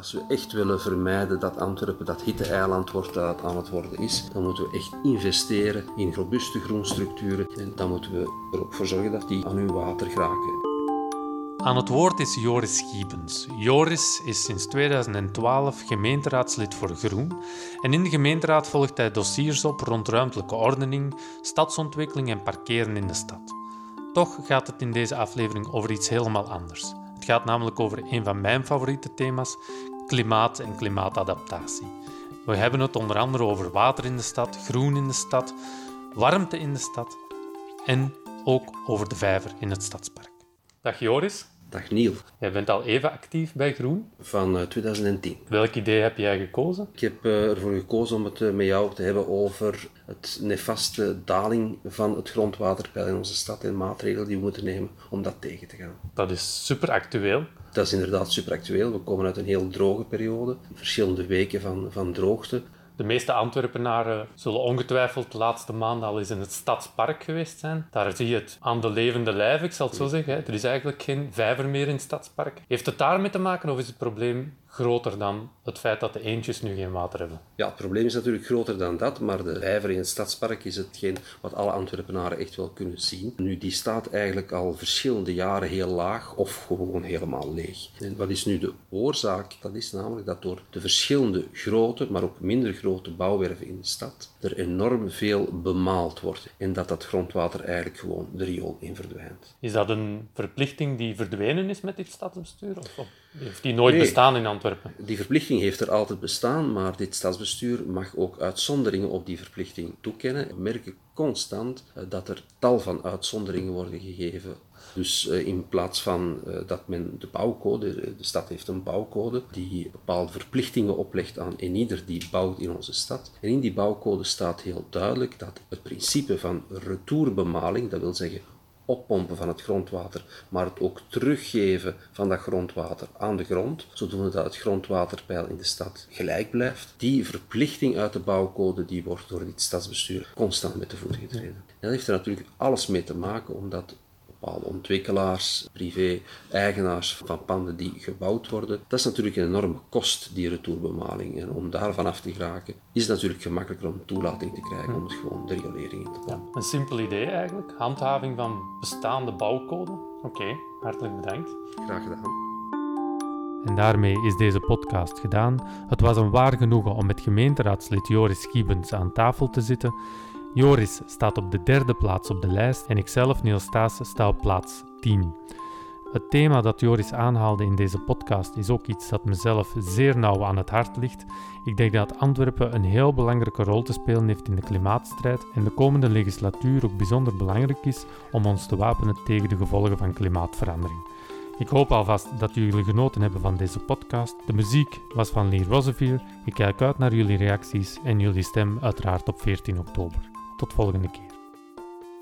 Als we echt willen vermijden dat Antwerpen dat hitte-eiland wordt dat het aan het worden is, dan moeten we echt investeren in robuuste groenstructuren. En dan moeten we er ook voor zorgen dat die aan hun water geraken. Aan het woord is Joris Schiepens. Joris is sinds 2012 gemeenteraadslid voor Groen en in de gemeenteraad volgt hij dossiers op rond ruimtelijke ordening, stadsontwikkeling en parkeren in de stad. Toch gaat het in deze aflevering over iets helemaal anders. Het gaat namelijk over een van mijn favoriete thema's: klimaat en klimaatadaptatie. We hebben het onder andere over water in de stad, groen in de stad, warmte in de stad en ook over de vijver in het stadspark. Dag Joris. Dag Niel. Jij bent al even actief bij Groen. Van uh, 2010. Welk idee heb jij gekozen? Ik heb uh, ervoor gekozen om het uh, met jou te hebben over het nefaste daling van het grondwaterpeil in onze stad en maatregelen die we moeten nemen om dat tegen te gaan. Dat is super actueel. Dat is inderdaad super actueel. We komen uit een heel droge periode, verschillende weken van, van droogte. De meeste Antwerpenaren zullen ongetwijfeld de laatste maanden al eens in het stadspark geweest zijn. Daar zie je het aan de levende lijf, ik zal het zo zeggen. Er is eigenlijk geen vijver meer in het stadspark. Heeft het daarmee te maken of is het probleem groter dan het feit dat de eendjes nu geen water hebben? Ja, het probleem is natuurlijk groter dan dat, maar de vijver in het stadspark is hetgeen wat alle Antwerpenaren echt wel kunnen zien. Nu, die staat eigenlijk al verschillende jaren heel laag of gewoon helemaal leeg. En wat is nu de oorzaak? Dat is namelijk dat door de verschillende grote, maar ook minder grote bouwwerven in de stad er enorm veel bemaald wordt en dat dat grondwater eigenlijk gewoon de riool in verdwijnt. Is dat een verplichting die verdwenen is met dit stadsbestuur? Of heeft die nooit nee, bestaan in Antwerpen? Die verplichting heeft er altijd bestaan, maar dit stadsbestuur mag ook uitzonderingen op die verplichting toekennen. We merken constant dat er tal van uitzonderingen worden gegeven dus uh, in plaats van uh, dat men de bouwcode, de stad heeft een bouwcode die bepaalde verplichtingen oplegt aan ieder die bouwt in onze stad. En in die bouwcode staat heel duidelijk dat het principe van retourbemaling, dat wil zeggen oppompen van het grondwater, maar het ook teruggeven van dat grondwater aan de grond, zodoende dat het grondwaterpeil in de stad gelijk blijft. Die verplichting uit de bouwcode die wordt door dit stadsbestuur constant met de voet getreden. dat heeft er natuurlijk alles mee te maken, omdat bepaalde ontwikkelaars, privé-eigenaars van panden die gebouwd worden. Dat is natuurlijk een enorme kost, die retourbemaling. En om daarvan af te geraken, is het natuurlijk gemakkelijker om toelating te krijgen om het gewoon de riolering in te plannen. Ja, een simpel idee eigenlijk. Handhaving van bestaande bouwcode. Oké, hartelijk bedankt. Graag gedaan. En daarmee is deze podcast gedaan. Het was een waar genoegen om met gemeenteraadslid Joris Giebens aan tafel te zitten Joris staat op de derde plaats op de lijst en ikzelf, Niels Staassen, sta op plaats 10. Het thema dat Joris aanhaalde in deze podcast is ook iets dat mezelf zeer nauw aan het hart ligt. Ik denk dat Antwerpen een heel belangrijke rol te spelen heeft in de klimaatstrijd en de komende legislatuur ook bijzonder belangrijk is om ons te wapenen tegen de gevolgen van klimaatverandering. Ik hoop alvast dat jullie genoten hebben van deze podcast. De muziek was van Lee Rosevier. Ik kijk uit naar jullie reacties en jullie stem uiteraard op 14 oktober. Tot volgende keer.